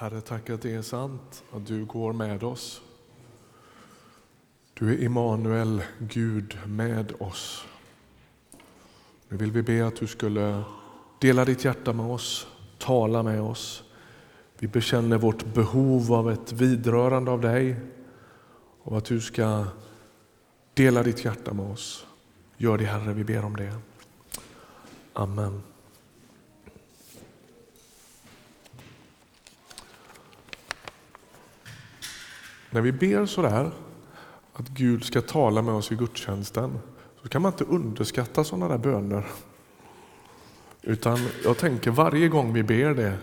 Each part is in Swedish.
Herre, tack att det är sant att du går med oss. Du är Immanuel, Gud med oss. Nu vill vi be att du skulle dela ditt hjärta med oss, tala med oss. Vi bekänner vårt behov av ett vidrörande av dig och att du ska dela ditt hjärta med oss. Gör det Herre, vi ber om det. Amen. När vi ber så där, att Gud ska tala med oss i gudstjänsten, så kan man inte underskatta sådana där böner. Utan jag tänker varje gång vi ber det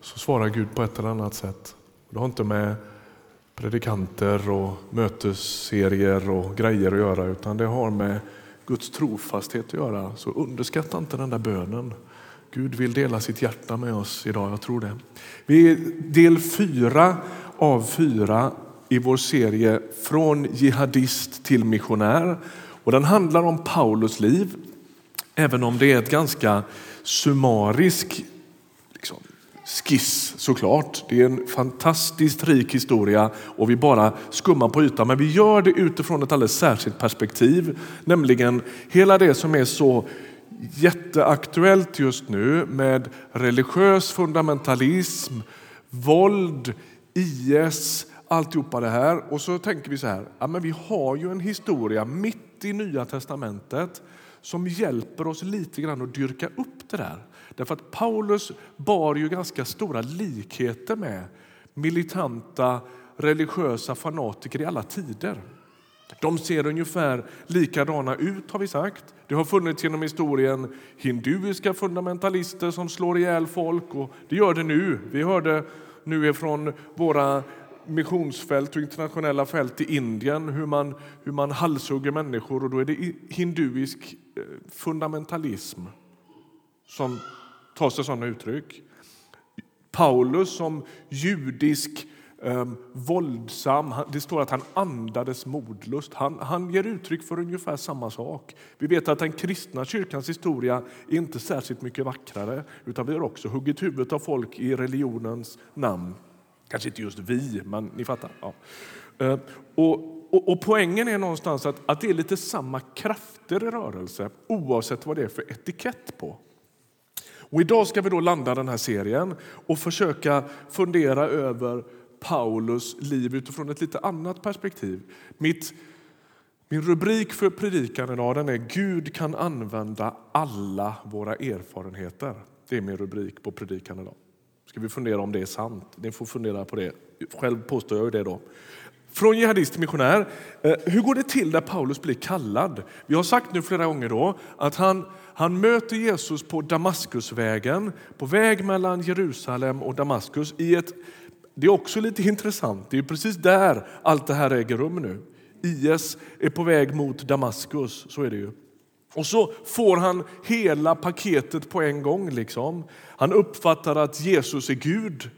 så svarar Gud på ett eller annat sätt. Det har inte med predikanter och mötesserier och grejer att göra utan det har med Guds trofasthet att göra. Så underskatta inte den där bönen. Gud vill dela sitt hjärta med oss idag, jag tror det. Vi är del fyra av fyra i vår serie Från jihadist till missionär. Och den handlar om Paulus liv, även om det är ett ganska summarisk liksom, skiss såklart. Det är en fantastiskt rik historia och vi bara skummar på ytan. Men vi gör det utifrån ett alldeles särskilt perspektiv, nämligen hela det som är så jätteaktuellt just nu med religiös fundamentalism, våld, IS, alltihopa det här. Och så tänker vi så här, ja, men vi har ju en historia mitt i Nya testamentet som hjälper oss lite grann att dyrka upp det där. Därför att Paulus bar ju ganska stora likheter med militanta religiösa fanatiker i alla tider. De ser ungefär likadana ut har vi sagt. Det har funnits genom historien hinduiska fundamentalister som slår ihjäl folk och det gör det nu. Vi hörde nu ifrån våra missionsfält och internationella fält i Indien hur man, hur man halshugger människor och då är det hinduisk eh, fundamentalism som tar sig sådana uttryck. Paulus som judisk um, våldsam. Det står att han andades modlust. Han, han ger uttryck för ungefär samma sak. Vi vet att den kristna kyrkans historia är inte särskilt mycket vackrare utan vi har också huggit huvudet av folk i religionens namn. Kanske inte just vi, men ni fattar. Ja. Eh, och, och, och, poängen är någonstans att, att det är lite samma krafter i rörelse oavsett vad det är för etikett på. Och idag ska vi då landa den här serien och försöka fundera över Paulus liv utifrån ett lite annat perspektiv. Mitt, min rubrik för predikan idag den är Gud kan använda alla våra erfarenheter. Det är min rubrik på predikan idag. Ska vi fundera om det är sant? Ni får fundera på det. Själv påstår jag ju det då. Från jihadist till missionär. Eh, hur går det till när Paulus blir kallad? Vi har sagt nu flera gånger då att han, han möter Jesus på Damaskusvägen, på väg mellan Jerusalem och Damaskus i ett det är också lite intressant. Det är precis där allt det här äger rum nu. IS är på väg mot Damaskus, så är det ju. Och så får han hela paketet på en gång. Liksom. Han uppfattar att Jesus är Gud,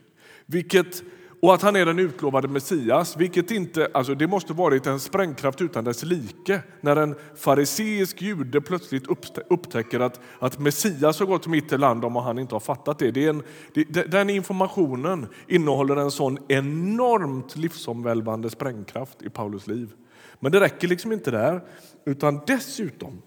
vilket och att han är den utlovade Messias, vilket inte, alltså det måste varit en sprängkraft utan dess like när en fariseisk jude plötsligt upptäcker att, att Messias har gått mitt i land om han inte har fattat det. det, en, det den informationen innehåller en sån enormt livsomvälvande sprängkraft i Paulus liv. Men det räcker liksom inte där, utan dessutom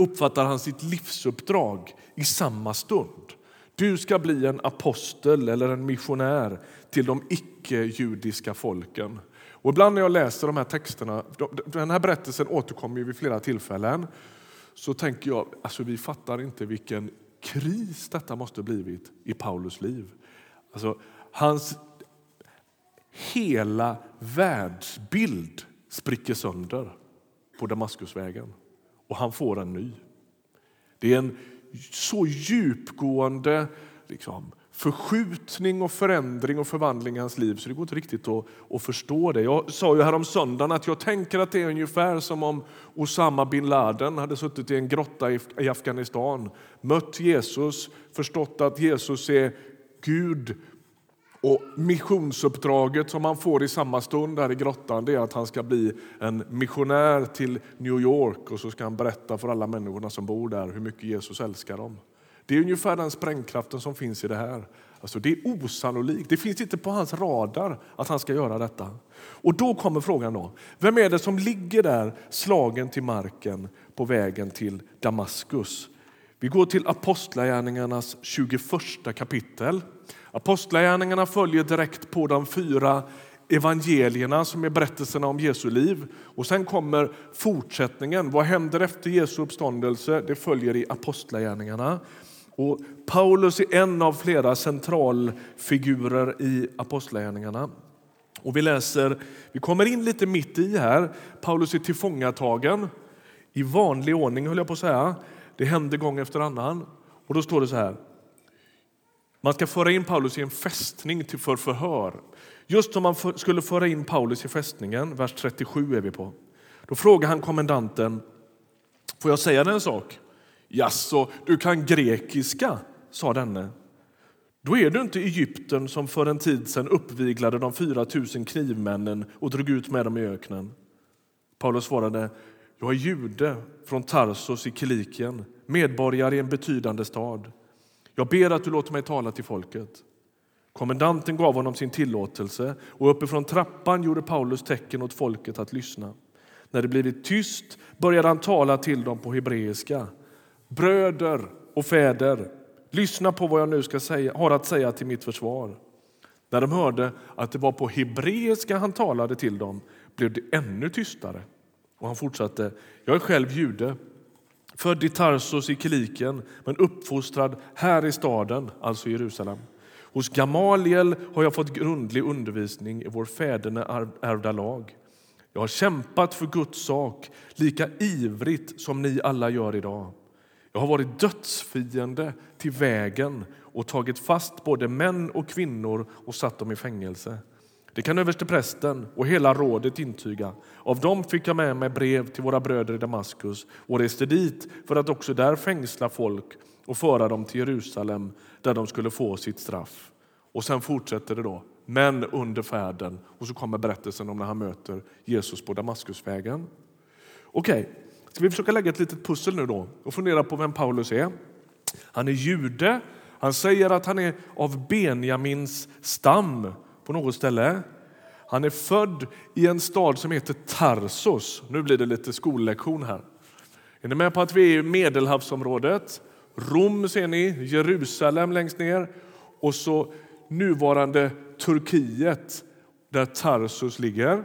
uppfattar han sitt livsuppdrag i samma stund. Du ska bli en apostel eller en missionär till de icke-judiska folken. Och ibland när jag läser de här texterna, den här berättelsen återkommer vid flera tillfällen, så tänker jag alltså vi fattar inte vilken kris detta måste blivit i Paulus liv. Alltså, hans hela världsbild spricker sönder på Damaskusvägen och han får en ny. Det är en så djupgående liksom, förskjutning och förändring och förvandling i hans liv så det går inte riktigt att, att förstå det. Jag sa ju härom söndagen att jag tänker att det är ungefär som om Osama bin Laden hade suttit i en grotta i Afghanistan, mött Jesus, förstått att Jesus är Gud och missionsuppdraget som han får i samma stund där i grottan det är att han ska bli en missionär till New York och så ska han berätta för alla människorna som bor där hur mycket Jesus älskar dem. Det är ungefär den sprängkraften som finns i det här. Alltså det är osannolikt. Det finns inte på hans radar att han ska göra detta. Och då kommer frågan då. Vem är det som ligger där slagen till marken på vägen till Damaskus? Vi går till Apostlagärningarnas 21 kapitel. Apostlagärningarna följer direkt på de fyra evangelierna som är berättelserna om Jesu liv. Och Sen kommer fortsättningen. Vad händer efter Jesu uppståndelse? Det följer i Apostlagärningarna. Och Paulus är en av flera centralfigurer i Apostlagärningarna. Och vi läser, vi kommer in lite mitt i här. Paulus är tillfångatagen i vanlig ordning, höll jag på att säga. Det händer gång efter annan. Och då står det så här. Man ska föra in Paulus i en fästning till för förhör. Just som man skulle föra in Paulus i fästningen, vers 37 är vi på. Då frågar han kommendanten, får jag säga dig en sak? Jaså, du kan grekiska, sa denne. Då är du inte Egypten som för en tid sedan uppviglade de 4 000 knivmännen och drog ut med dem i öknen. Paulus svarade, jag är jude från Tarsos i Kilikien, medborgare i en betydande stad. Jag ber att du låter mig tala till folket. Kommendanten gav honom sin tillåtelse och uppifrån trappan gjorde Paulus tecken åt folket att lyssna. När det blivit tyst började han tala till dem på hebreiska. Bröder och fäder, lyssna på vad jag nu ska säga, har att säga till mitt försvar. När de hörde att det var på hebreiska han talade till dem blev det ännu tystare. Och han fortsatte. Jag är själv jude, född i Tarsos i Kiliken men uppfostrad här i staden, alltså Jerusalem. Hos Gamaliel har jag fått grundlig undervisning i vår fäderneärvda lag. Jag har kämpat för Guds sak lika ivrigt som ni alla gör idag. Jag har varit dödsfiende till vägen och tagit fast både män och kvinnor och satt dem i fängelse. Det kan översteprästen och hela rådet intyga. Av dem fick jag med mig brev till våra bröder i Damaskus och reste dit för att också där fängsla folk och föra dem till Jerusalem där de skulle få sitt straff. Och sen fortsätter det då. Men under färden, och så kommer berättelsen om när han möter Jesus på Damaskusvägen. Okej, okay. ska vi försöka lägga ett litet pussel nu då och fundera på vem Paulus är? Han är jude. Han säger att han är av Benjamins stam på något ställe. Han är född i en stad som heter Tarsus. Nu blir det lite skollektion här. Är ni med på att vi är i Medelhavsområdet? Rom ser ni, Jerusalem längst ner och så nuvarande Turkiet där Tarsus ligger.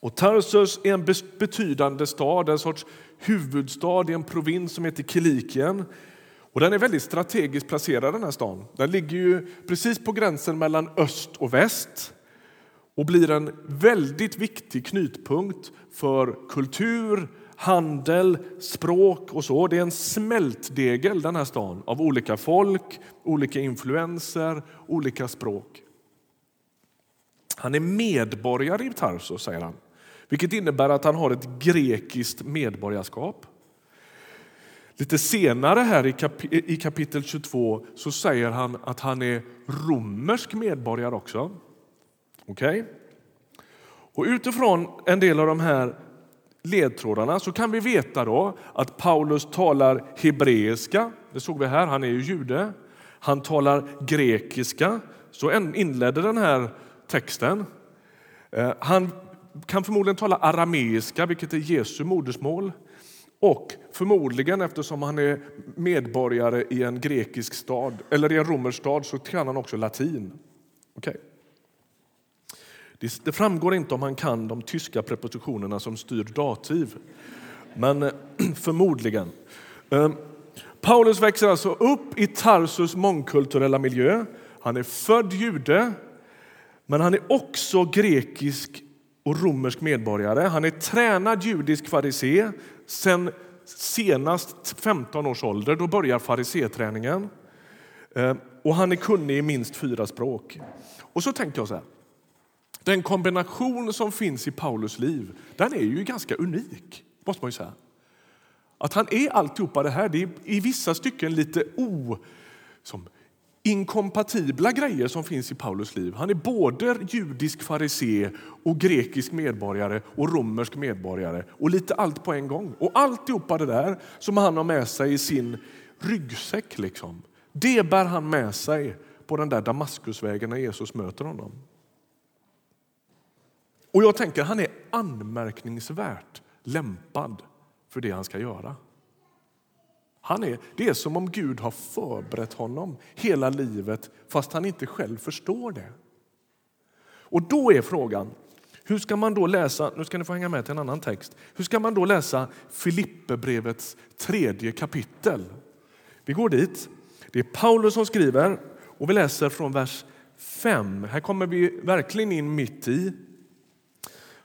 Och Tarsus är en betydande stad, en sorts huvudstad i en provins som heter Kilikien. Och den är väldigt strategiskt placerad den här stan. Den ligger ju precis på gränsen mellan öst och väst och blir en väldigt viktig knutpunkt för kultur, handel, språk och så. Det är en smältdegel den här stan av olika folk, olika influenser, olika språk. Han är medborgare i Tarsus, säger han, vilket innebär att han har ett grekiskt medborgarskap. Lite senare här i, kapitel 22 så säger han att han är romersk medborgare också. Okej? Okay? Och utifrån en del av de här ledtrådarna så kan vi veta då att Paulus talar hebreiska. Det såg vi här, han är ju jude. Han talar grekiska. Så inledde den här texten. Eh, han kan förmodligen tala arameiska, vilket är Jesu modersmål. Och förmodligen, eftersom han är medborgare i en grekisk stad eller i en romersk stad, så kan han också latin. Okay. Det framgår inte om han kan de tyska prepositionerna som styr dativ, men förmodligen. Ehm, Paulus växer alltså upp i Tarsus mångkulturella miljö. Han är född jude, men han är också grekisk och romersk medborgare. Han är tränad judisk farisé sen senast 15 års ålder. Då börjar fariséträningen. Eh, och han är kunnig i minst fyra språk. Och så tänkte jag så här. Den kombination som finns i Paulus liv den är ju ganska unik. måste man ju säga. Att han är alltihopa det här, det är i vissa stycken lite o, som inkompatibla grejer som finns i Paulus liv. Han är både judisk farisé och grekisk medborgare och romersk medborgare och lite allt på en gång. Och alltihopa det där som han har med sig i sin ryggsäck, liksom, det bär han med sig på den där Damaskusvägen när Jesus möter honom. Och jag tänker han är anmärkningsvärt lämpad för det han ska göra. Han är, det är som om Gud har förberett honom hela livet fast han inte själv förstår det. Och då är frågan, hur ska man då läsa, nu ska ni få hänga med till en annan text, hur ska man då läsa Filipperbrevets tredje kapitel? Vi går dit. Det är Paulus som skriver och vi läser från vers 5. Här kommer vi verkligen in mitt i.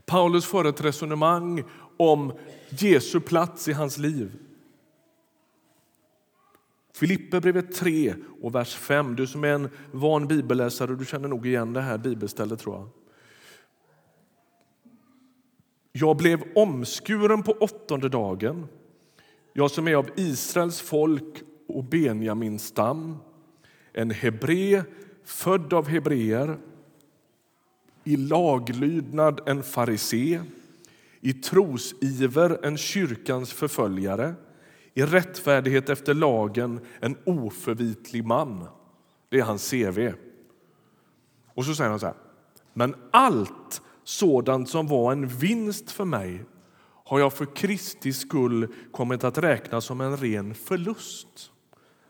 Paulus för ett resonemang om Jesu plats i hans liv. Filipperbrevet 3 och vers 5. Du som är en van bibelläsare du känner nog igen det här bibelstället tror jag. Jag blev omskuren på åttonde dagen, jag som är av Israels folk och Benjamins stam, en hebré, född av hebreer, i laglydnad en farisé, i trosiver en kyrkans förföljare, i rättfärdighet efter lagen en oförvitlig man. Det är hans CV. Och så säger han så här. Men allt sådant som var en vinst för mig har jag för Kristi skull kommit att räkna som en ren förlust.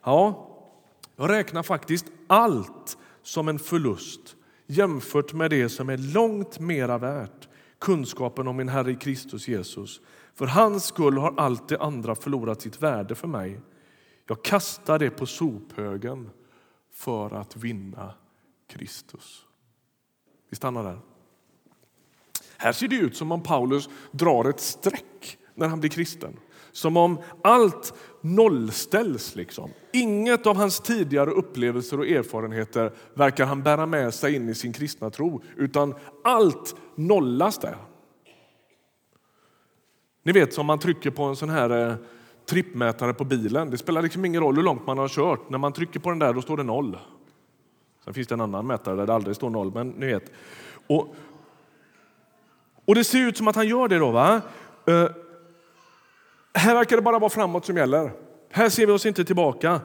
Ja, jag räknar faktiskt allt som en förlust jämfört med det som är långt mera värt, kunskapen om min Herre Kristus Jesus. För hans skull har allt det andra förlorat sitt värde för mig. Jag kastar det på sophögen för att vinna Kristus. Vi stannar där. Här ser det ut som om Paulus drar ett streck när han blir kristen. Som om allt nollställs. Liksom. Inget av hans tidigare upplevelser och erfarenheter verkar han bära med sig in i sin kristna tro, utan allt nollas där. Ni vet som man trycker på en sån här eh, trippmätare på bilen. Det spelar liksom ingen roll hur långt man har kört. När man trycker på den där då står det noll. Sen finns det en annan mätare där det aldrig står noll. Men ni vet. Och, och det ser ut som att han gör det då. Va? Eh, här verkar det bara vara framåt som gäller. Här ser vi oss inte tillbaka.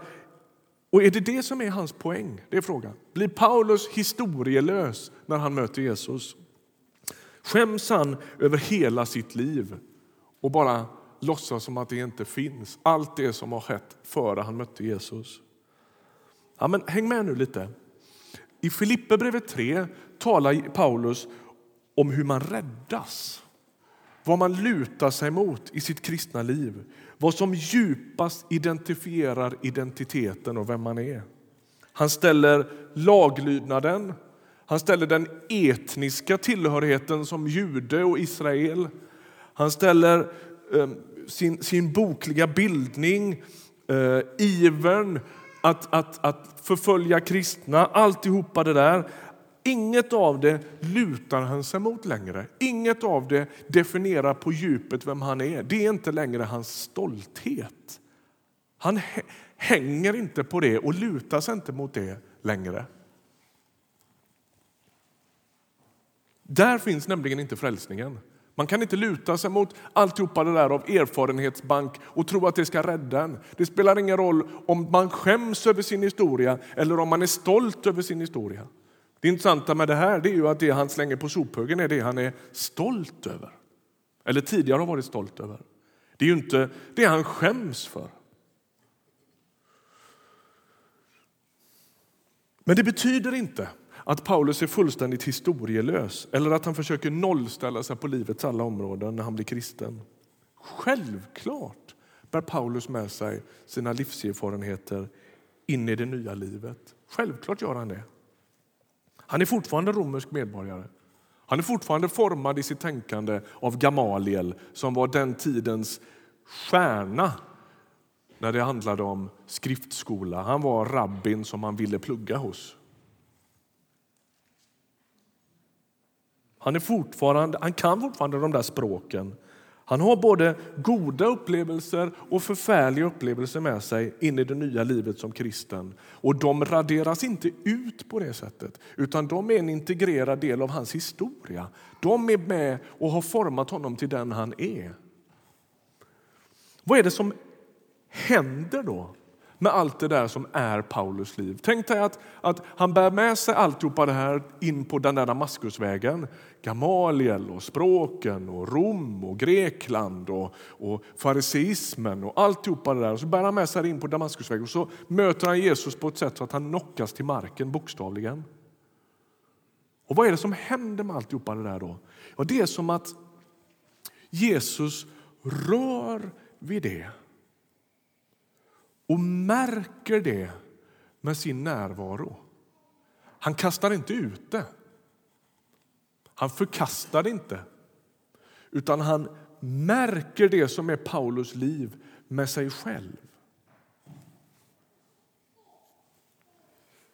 Och är det det som är hans poäng? Det är frågan. Blir Paulus historielös när han möter Jesus? Skäms han över hela sitt liv och bara låtsas som att det inte finns? Allt det som har skett före han mötte Jesus. Ja, men häng med nu lite. I Filipperbrevet 3 talar Paulus om hur man räddas. Vad man lutar sig mot i sitt kristna liv. Vad som djupast identifierar identiteten och vem man är. Han ställer laglydnaden, han ställer den etniska tillhörigheten som jude och Israel. Han ställer eh, sin, sin bokliga bildning, eh, ivern att, att, att förfölja kristna, alltihopa det där. Inget av det lutar han sig mot längre. Inget av det definierar på djupet vem han är. Det är inte längre hans stolthet. Han hänger inte på det och lutar sig inte mot det längre. Där finns nämligen inte frälsningen. Man kan inte luta sig mot alltihopa det där av erfarenhetsbank och tro att det ska rädda en. Det spelar ingen roll om man skäms över sin historia eller om man är stolt över sin historia. Det intressanta med det här det är ju att det han slänger på sophögen är det han är stolt över. Eller tidigare har varit stolt över. Det är ju inte det han skäms för. Men det betyder inte att Paulus är fullständigt historielös eller att han försöker nollställa sig på livets alla områden när han blir kristen. Självklart bär Paulus med sig sina livserfarenheter in i det nya livet. Självklart gör han det. Han är fortfarande romersk medborgare. Han är fortfarande formad i sitt tänkande av Gamaliel som var den tidens stjärna när det handlade om skriftskola. Han var rabbin som man ville plugga hos. Han, är fortfarande, han kan fortfarande de där språken. Han har både goda upplevelser och förfärliga upplevelser med sig in i det nya livet som kristen. Och de raderas inte ut på det sättet, utan de är en integrerad del av hans historia. De är med och har format honom till den han är. Vad är det som händer då med allt det där som är Paulus liv. Tänk dig att, att han bär med sig alltihopa det här in på den där Damaskusvägen. Gamaliel och språken och Rom och Grekland och, och fariseismen och alltihopa det där. Och så bär han med sig det in på Damaskusvägen och så möter han Jesus på ett sätt så att han knockas till marken bokstavligen. Och vad är det som händer med alltihopa det där då? Ja, det är som att Jesus rör vid det och märker det med sin närvaro. Han kastar inte ut det. Han förkastar det inte. Utan han märker det som är Paulus liv med sig själv.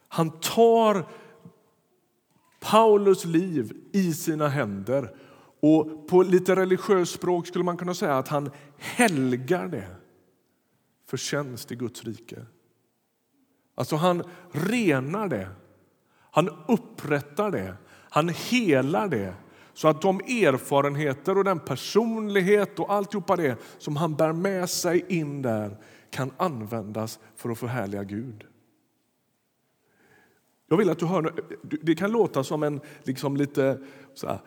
Han tar Paulus liv i sina händer och på lite religiöst språk skulle man kunna säga att han helgar det förtjänst i Guds rike. Alltså han renar det, han upprättar det, han helar det så att de erfarenheter och den personlighet och alltihopa det som han bär med sig in där kan användas för att förhärliga Gud. Jag vill att du hör, det kan låta som en liksom lite så här,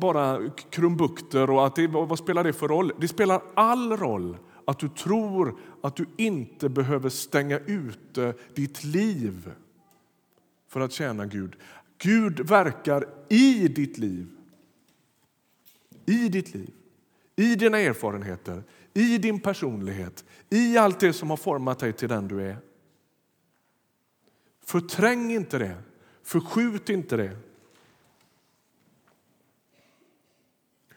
bara krumbukter och att det, vad spelar det för roll? Det spelar all roll att du tror att du inte behöver stänga ute ditt liv för att tjäna Gud. Gud verkar i ditt liv. I ditt liv, i dina erfarenheter, i din personlighet, i allt det som har format dig till den du är. Förträng inte det, förskjut inte det.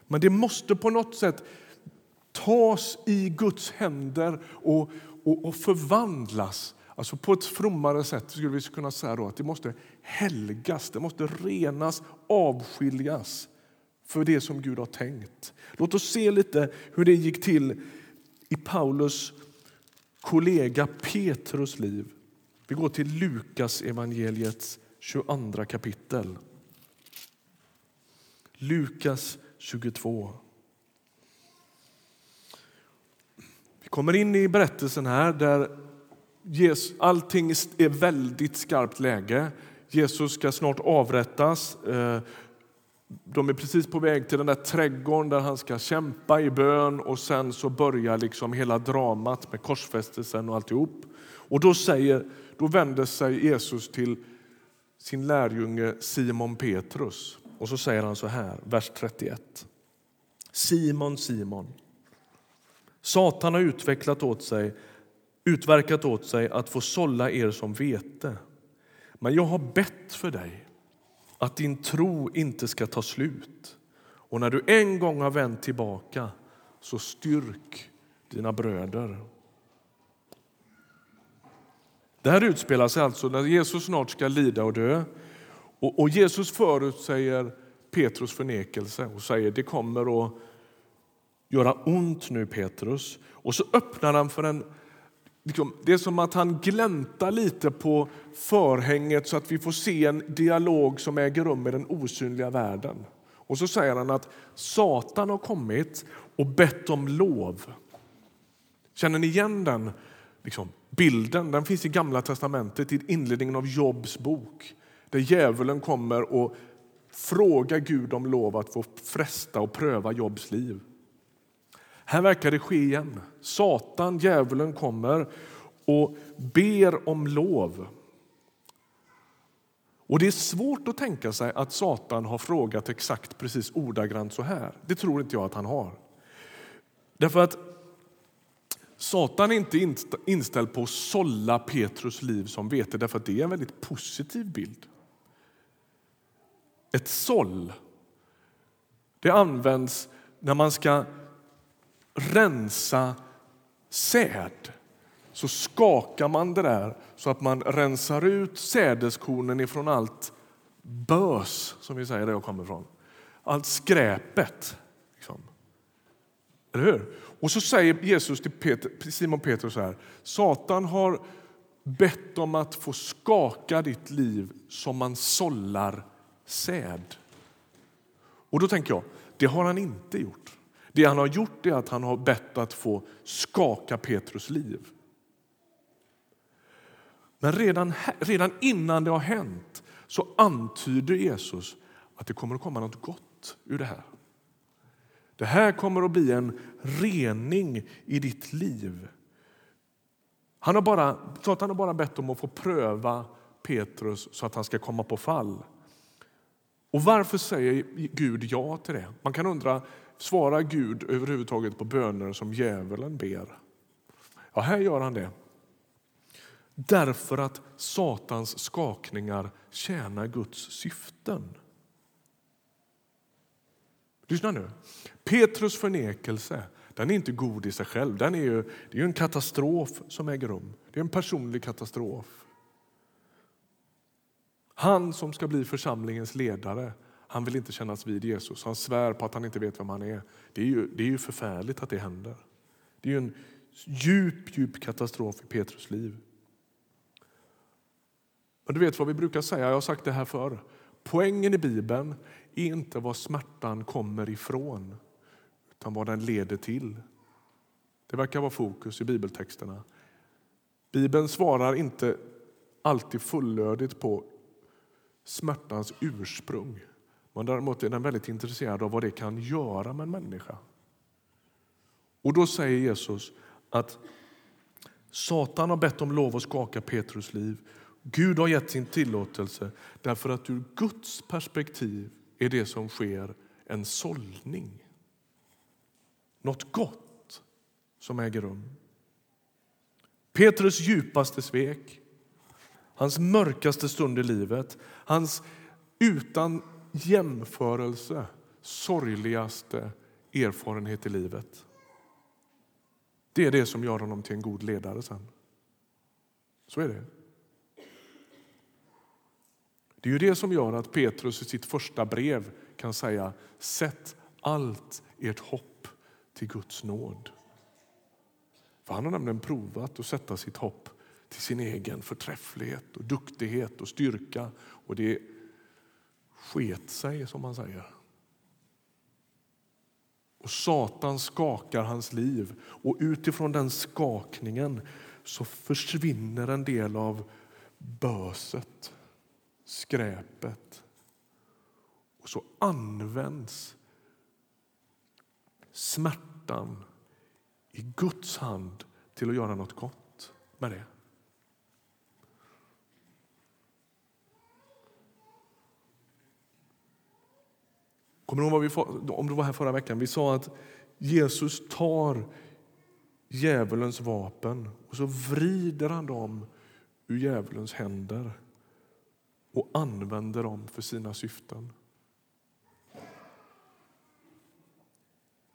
Men det måste på något sätt tas i Guds händer och, och, och förvandlas. Alltså på ett frommare sätt skulle vi kunna säga då att det måste helgas, det måste renas, avskiljas för det som Gud har tänkt. Låt oss se lite hur det gick till i Paulus kollega Petrus liv. Vi går till Lukas evangeliets 22 kapitel. Lukas 22. Vi kommer in i berättelsen här där allting är väldigt skarpt läge. Jesus ska snart avrättas. Eh, de är precis på väg till den där trädgården där han ska kämpa i bön och sen så börjar liksom hela dramat med korsfästelsen och alltihop. Och då, säger, då vänder sig Jesus till sin lärjunge Simon Petrus och så säger han så här, vers 31. Simon, Simon, Satan har utvecklat åt sig, utverkat åt sig att få sålla er som vete. Men jag har bett för dig att din tro inte ska ta slut. Och när du en gång har vänt tillbaka, så styrk dina bröder. Det här utspelar sig alltså när Jesus snart ska lida och dö. Och, och Jesus förutsäger Petrus förnekelse och säger det kommer att göra ont nu, Petrus. Och så öppnar han för en... Liksom, det är som att han gläntar lite på förhänget så att vi får se en dialog som äger rum i den osynliga världen. Och så säger han att Satan har kommit och bett om lov. Känner ni igen den liksom, bilden? Den finns i Gamla testamentet, i inledningen av Jobs bok där djävulen kommer och frågar Gud om lov att få fresta och pröva Jobs liv. Här verkar det ske igen. Satan, djävulen, kommer och ber om lov. Och Det är svårt att tänka sig att Satan har frågat exakt precis ordagrant så här. Det tror inte jag att han har. Därför att Satan är inte inställd på att sålla Petrus liv som vete, därför att det är en väldigt positiv bild. Ett såll det används när man ska rensa säd så skakar man det där så att man rensar ut sädeskornen ifrån allt bös, som vi säger där jag kommer ifrån. Allt skräpet. Liksom. Eller hur? Och så säger Jesus till Peter, Simon Petrus så här. Satan har bett om att få skaka ditt liv som man sållar säd. Och då tänker jag, det har han inte gjort. Det han har gjort är att han har bett att få skaka Petrus liv. Men redan, redan innan det har hänt så antyder Jesus att det kommer att komma något gott ur det här. Det här kommer att bli en rening i ditt liv. Han har bara, Satan har bara bett om att få pröva Petrus så att han ska komma på fall. Och Varför säger Gud ja till det? Man kan undra, svarar Gud överhuvudtaget på böner som djävulen ber? Ja, här gör han det. Därför att Satans skakningar tjänar Guds syften. Lyssna nu. Petrus förnekelse den är inte god i sig själv. Den är ju, det är en katastrof som äger rum. Det är en personlig katastrof. Han som ska bli församlingens ledare han vill inte kännas vid Jesus. Han svär på att han inte vet vem han är. Det är ju, det är ju förfärligt att det händer. Det är en djup, djup katastrof i Petrus liv. Men du vet vad vi brukar säga, jag har sagt det här förr. Poängen i Bibeln är inte var smärtan kommer ifrån utan vad den leder till. Det verkar vara fokus i bibeltexterna. Bibeln svarar inte alltid fullödigt på smärtans ursprung. Men däremot är den väldigt intresserad av vad det kan göra med en människa. Och då säger Jesus att Satan har bett om lov att skaka Petrus liv. Gud har gett sin tillåtelse därför att ur Guds perspektiv är det som sker en sållning. Något gott som äger rum. Petrus djupaste svek, hans mörkaste stund i livet, hans utan jämförelse sorgligaste erfarenhet i livet. Det är det som gör honom till en god ledare sen. Så är det. Det är ju det som gör att Petrus i sitt första brev kan säga sätt allt ert hopp till Guds nåd. För Han har nämligen provat att sätta sitt hopp till sin egen förträfflighet och duktighet och styrka. Och det sket sig, som man säger. Och Satan skakar hans liv och utifrån den skakningen så försvinner en del av böset, skräpet. Och så används smärtan i Guds hand till att göra något gott med det. Kommer du ihåg vad vi, om du var här förra veckan? Vi sa att Jesus tar djävulens vapen och så vrider han dem ur djävulens händer och använder dem för sina syften.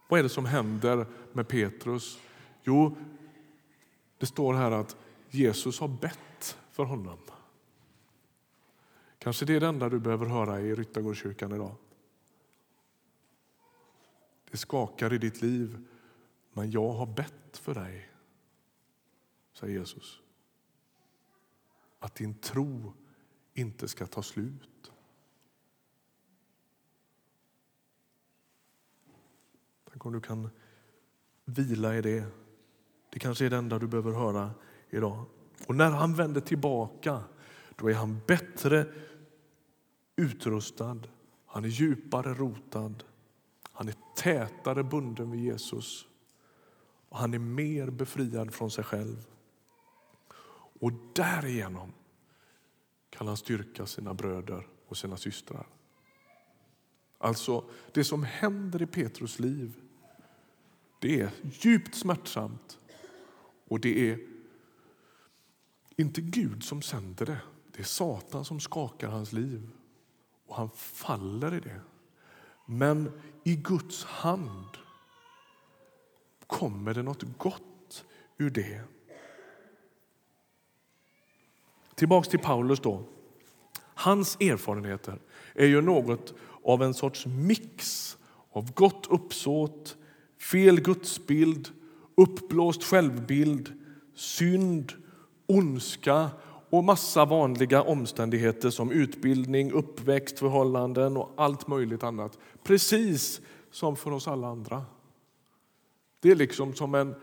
Vad är det som händer med Petrus? Jo, det står här att Jesus har bett för honom. Kanske det är det enda du behöver höra i Ryttargårdskyrkan idag. Det skakar i ditt liv, men jag har bett för dig, säger Jesus. Att din tro inte ska ta slut. Tänk om du kan vila i det. Det kanske är det enda du behöver höra idag. Och när han vänder tillbaka, då är han bättre utrustad. Han är djupare rotad. Han är tätare bunden vid Jesus. Och han är mer befriad från sig själv. Och därigenom kan han styrka sina bröder och sina systrar. Alltså, det som händer i Petrus liv det är djupt smärtsamt och det är inte Gud som sänder det. Det är Satan som skakar hans liv och han faller i det. Men i Guds hand kommer det något gott ur det. Tillbaks till Paulus. då. Hans erfarenheter är ju något av en sorts mix av gott uppsåt, fel gudsbild, uppblåst självbild, synd, ondska och massa vanliga omständigheter som utbildning, uppväxt, förhållanden och allt möjligt annat. Precis som för oss alla andra. Det är liksom som en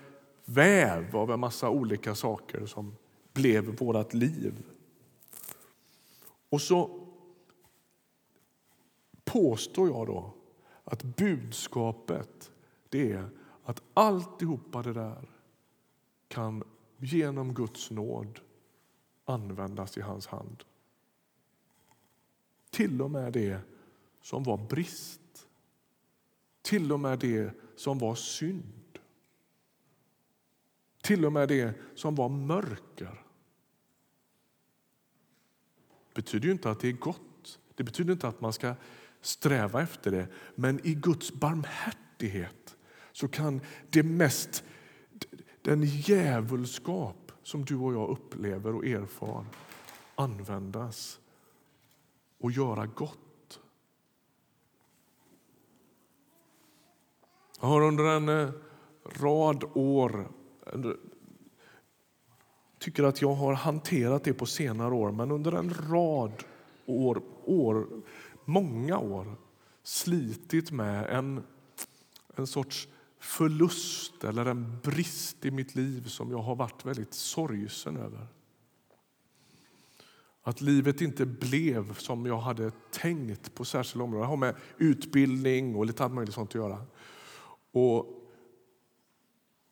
väv av en massa olika saker som blev vårt liv. Och så påstår jag då att budskapet det är att alltihopa det där kan genom Guds nåd användas i hans hand. Till och med det som var brist. Till och med det som var synd. Till och med det som var mörker. Det betyder ju inte att det är gott. Det betyder inte att man ska sträva efter det. Men i Guds barmhärtighet så kan det mest, den djävulskap som du och jag upplever och erfar användas och göra gott. Jag har under en eh, rad år eh, tycker att jag har hanterat det på senare år, men under en rad år, år många år slitit med en, en sorts förlust eller en brist i mitt liv som jag har varit väldigt sorgsen över. Att livet inte blev som jag hade tänkt på särskilda områden. Det har med utbildning och lite allt möjligt sånt att göra. Och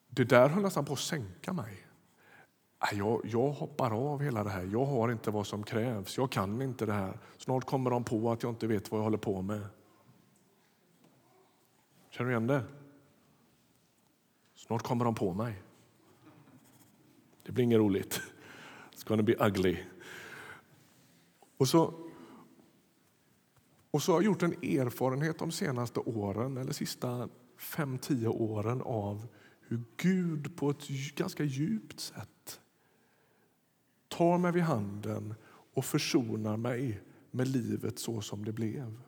det där höll nästan på att sänka mig. Jag, jag hoppar av hela det här. Jag har inte vad som krävs. Jag kan inte det här. Snart kommer de på att jag inte vet vad jag håller på med. Känner du igen det? Snart kommer de på mig. Det blir inget roligt. It's gonna be ugly. Och så, och så har jag gjort en erfarenhet de senaste åren, eller sista fem, tio åren av hur Gud på ett ganska djupt sätt tar mig vid handen och försonar mig med livet så som det blev.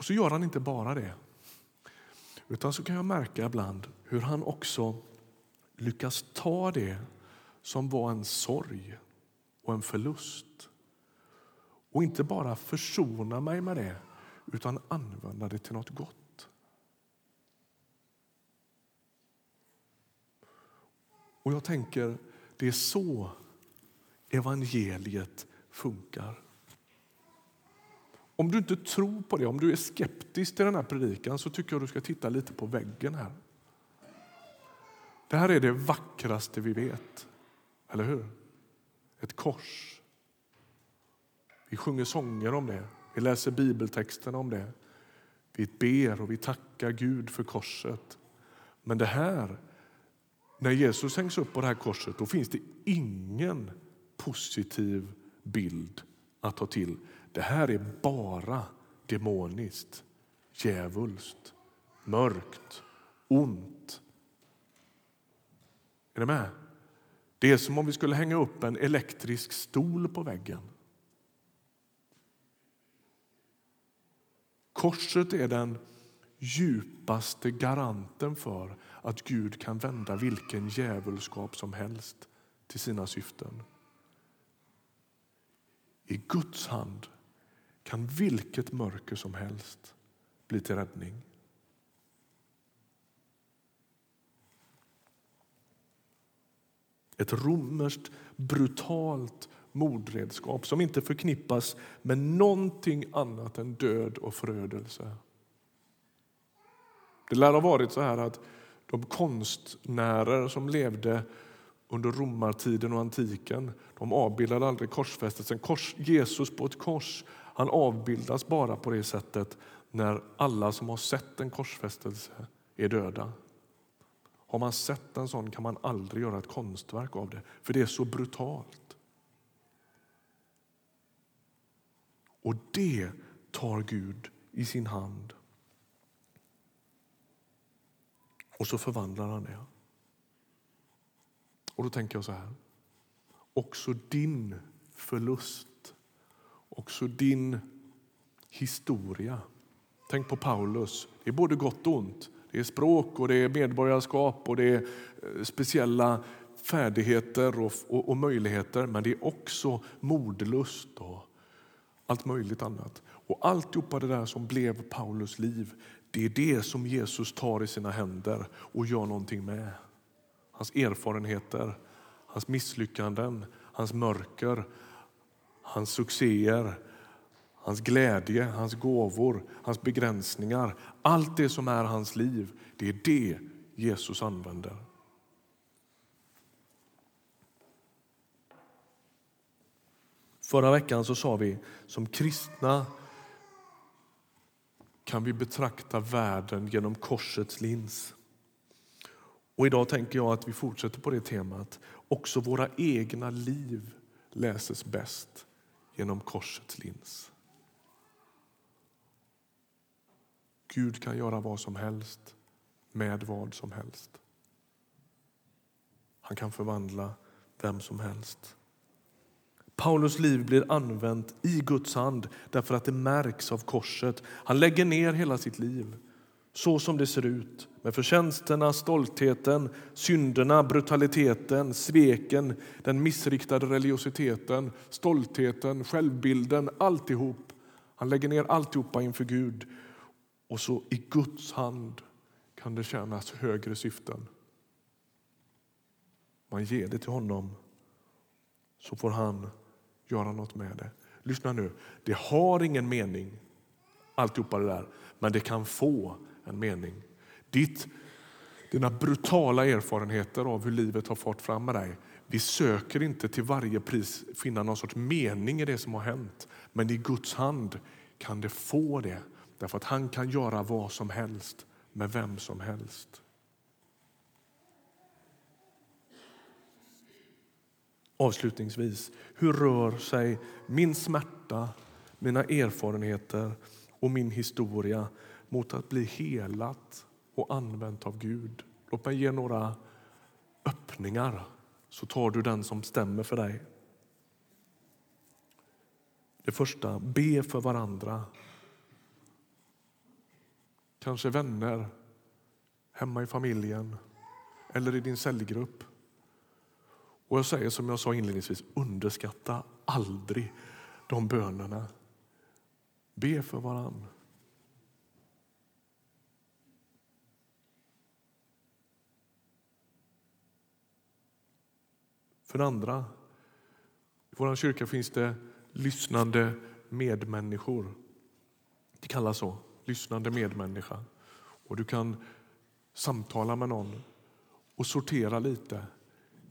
Och så gör han inte bara det. Utan så kan jag märka ibland hur han också lyckas ta det som var en sorg och en förlust och inte bara försona mig med det utan använda det till något gott. Och jag tänker, det är så evangeliet funkar. Om du inte tror på det, om du är skeptisk till den här predikan så tycker jag du ska titta lite på väggen här. Det här är det vackraste vi vet, eller hur? Ett kors. Vi sjunger sånger om det, vi läser bibeltexterna om det. Vi ber och vi tackar Gud för korset. Men det här, när Jesus hängs upp på det här korset, då finns det ingen positiv bild att ta till. Det här är bara demoniskt, djävulskt, mörkt, ont. Är ni med? Det är som om vi skulle hänga upp en elektrisk stol på väggen. Korset är den djupaste garanten för att Gud kan vända vilken djävulskap som helst till sina syften. I Guds hand kan vilket mörker som helst bli till räddning. Ett romerskt brutalt mordredskap som inte förknippas med någonting annat än död och förödelse. Det lär ha varit så här att de konstnärer som levde under romartiden och antiken de avbildade aldrig korsfästelsen. Kors, Jesus på ett kors han avbildas bara på det sättet när alla som har sett en korsfästelse är döda. Har man sett en sån kan man aldrig göra ett konstverk av det, för det är så brutalt. Och det tar Gud i sin hand. Och så förvandlar han det. Och då tänker jag så här. Också din förlust, också din historia. Tänk på Paulus. Det är både gott och ont. Det är språk och det är medborgarskap och det är eh, speciella färdigheter och, och, och möjligheter. Men det är också mordlust och allt möjligt annat. Och alltihopa det där som blev Paulus liv, Det är det som Jesus tar i sina händer och gör någonting med. Hans erfarenheter, hans misslyckanden, hans mörker, hans succéer, hans glädje, hans gåvor, hans begränsningar. Allt det som är hans liv, det är det Jesus använder. Förra veckan så sa vi som kristna kan vi betrakta världen genom korsets lins. Och idag tänker jag att vi fortsätter på det temat. Också våra egna liv läses bäst genom korsets lins. Gud kan göra vad som helst med vad som helst. Han kan förvandla vem som helst. Paulus liv blir använt i Guds hand därför att det märks av korset. Han lägger ner hela sitt liv så som det ser ut med förtjänsterna, stoltheten, synderna, brutaliteten, sveken, den missriktade religiositeten, stoltheten, självbilden, alltihop. Han lägger ner alltihopa inför Gud och så i Guds hand kan det tjänas högre syften. Man ger det till honom så får han göra något med det. Lyssna nu, det har ingen mening alltihopa det där, men det kan få en mening. Ditt, dina brutala erfarenheter av hur livet har fått fram med dig. Vi söker inte till varje pris finna någon sorts mening i det som har hänt, men i Guds hand kan det få det, därför att han kan göra vad som helst med vem som helst. Avslutningsvis, hur rör sig min smärta, mina erfarenheter och min historia mot att bli helat och använt av Gud? Låt mig ge några öppningar så tar du den som stämmer för dig. Det första, be för varandra. Kanske vänner, hemma i familjen eller i din cellgrupp. Och jag säger som jag sa inledningsvis, underskatta aldrig de bönerna. Be för varann. För det andra, i vår kyrka finns det lyssnande medmänniskor. Det kallas så, lyssnande medmänniska. Och du kan samtala med någon och sortera lite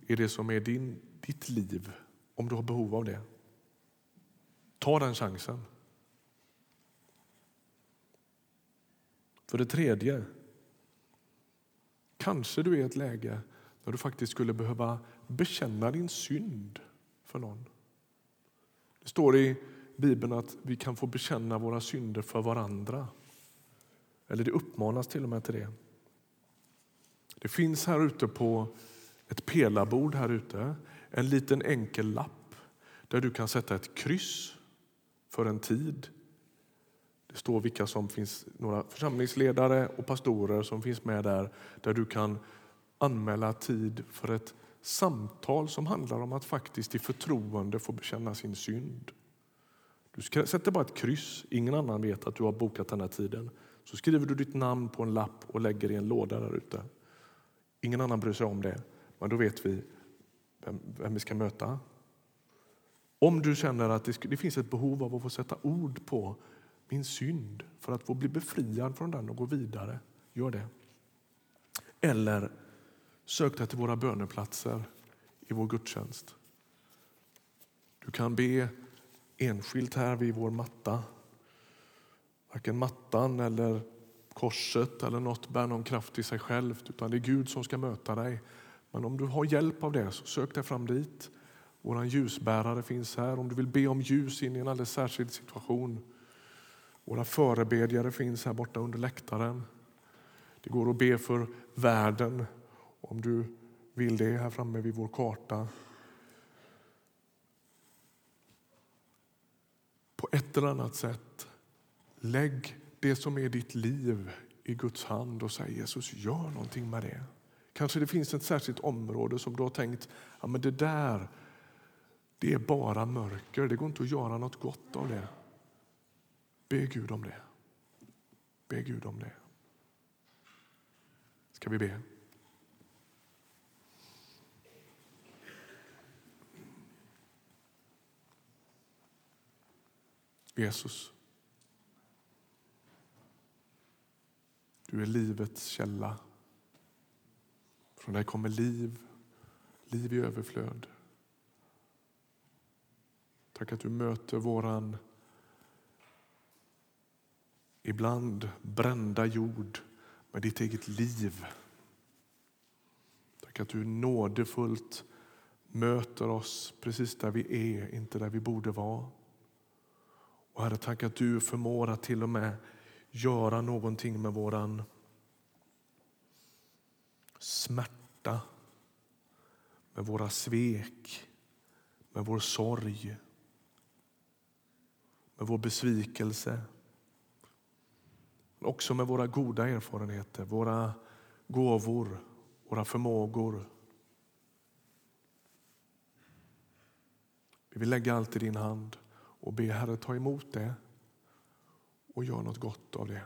i det som är din, ditt liv, om du har behov av det. Ta den chansen. För det tredje, kanske du är i ett läge när du faktiskt skulle behöva bekänna din synd för någon. Det står i Bibeln att vi kan få bekänna våra synder för varandra. Eller det uppmanas till och med till det. Det finns här ute på ett pelarbord här ute, en liten enkel lapp där du kan sätta ett kryss för en tid. Det står vilka som finns, några församlingsledare och pastorer som finns med där, där du kan anmäla tid för ett samtal som handlar om att faktiskt i förtroende få bekänna sin synd. Du sätter bara ett kryss, ingen annan vet att du har bokat den här tiden. Så skriver du ditt namn på en lapp och lägger i en låda där ute. Ingen annan bryr sig om det. Men då vet vi vem, vem vi ska möta. Om du känner att det, det finns ett behov av att få sätta ord på min synd för att få bli befriad från den och gå vidare, gör det. Eller sök dig till våra böneplatser i vår gudstjänst. Du kan be enskilt här vid vår matta. Varken mattan eller korset eller något bär någon kraft i sig självt utan det är Gud som ska möta dig men om du har hjälp av det, så sök dig fram dit. Vår ljusbärare finns här. Om du vill be om ljus in i en alldeles särskild situation. Våra förebedjare finns här borta under läktaren. Det går att be för världen om du vill det här framme vid vår karta. På ett eller annat sätt, lägg det som är ditt liv i Guds hand och säg Jesus, gör någonting med det. Kanske det finns ett särskilt område som du har tänkt ja, men det där det är bara mörker, det går inte att göra något gott av det. Be Gud om det. Be Gud om det. Ska vi be? Jesus. Du är livets källa. Från dig kommer liv, liv i överflöd. Tack att du möter våran ibland brända jord med ditt eget liv. Tack att du nådefullt möter oss precis där vi är, inte där vi borde vara. Och Herre, tack att du förmår att till och med göra någonting med våran smärta, med våra svek, med vår sorg, med vår besvikelse. Men också med våra goda erfarenheter, våra gåvor, våra förmågor. Vi vill lägga allt i din hand och be Herre ta emot det och gör något gott av det.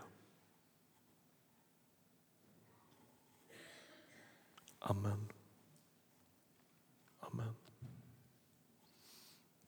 Amen.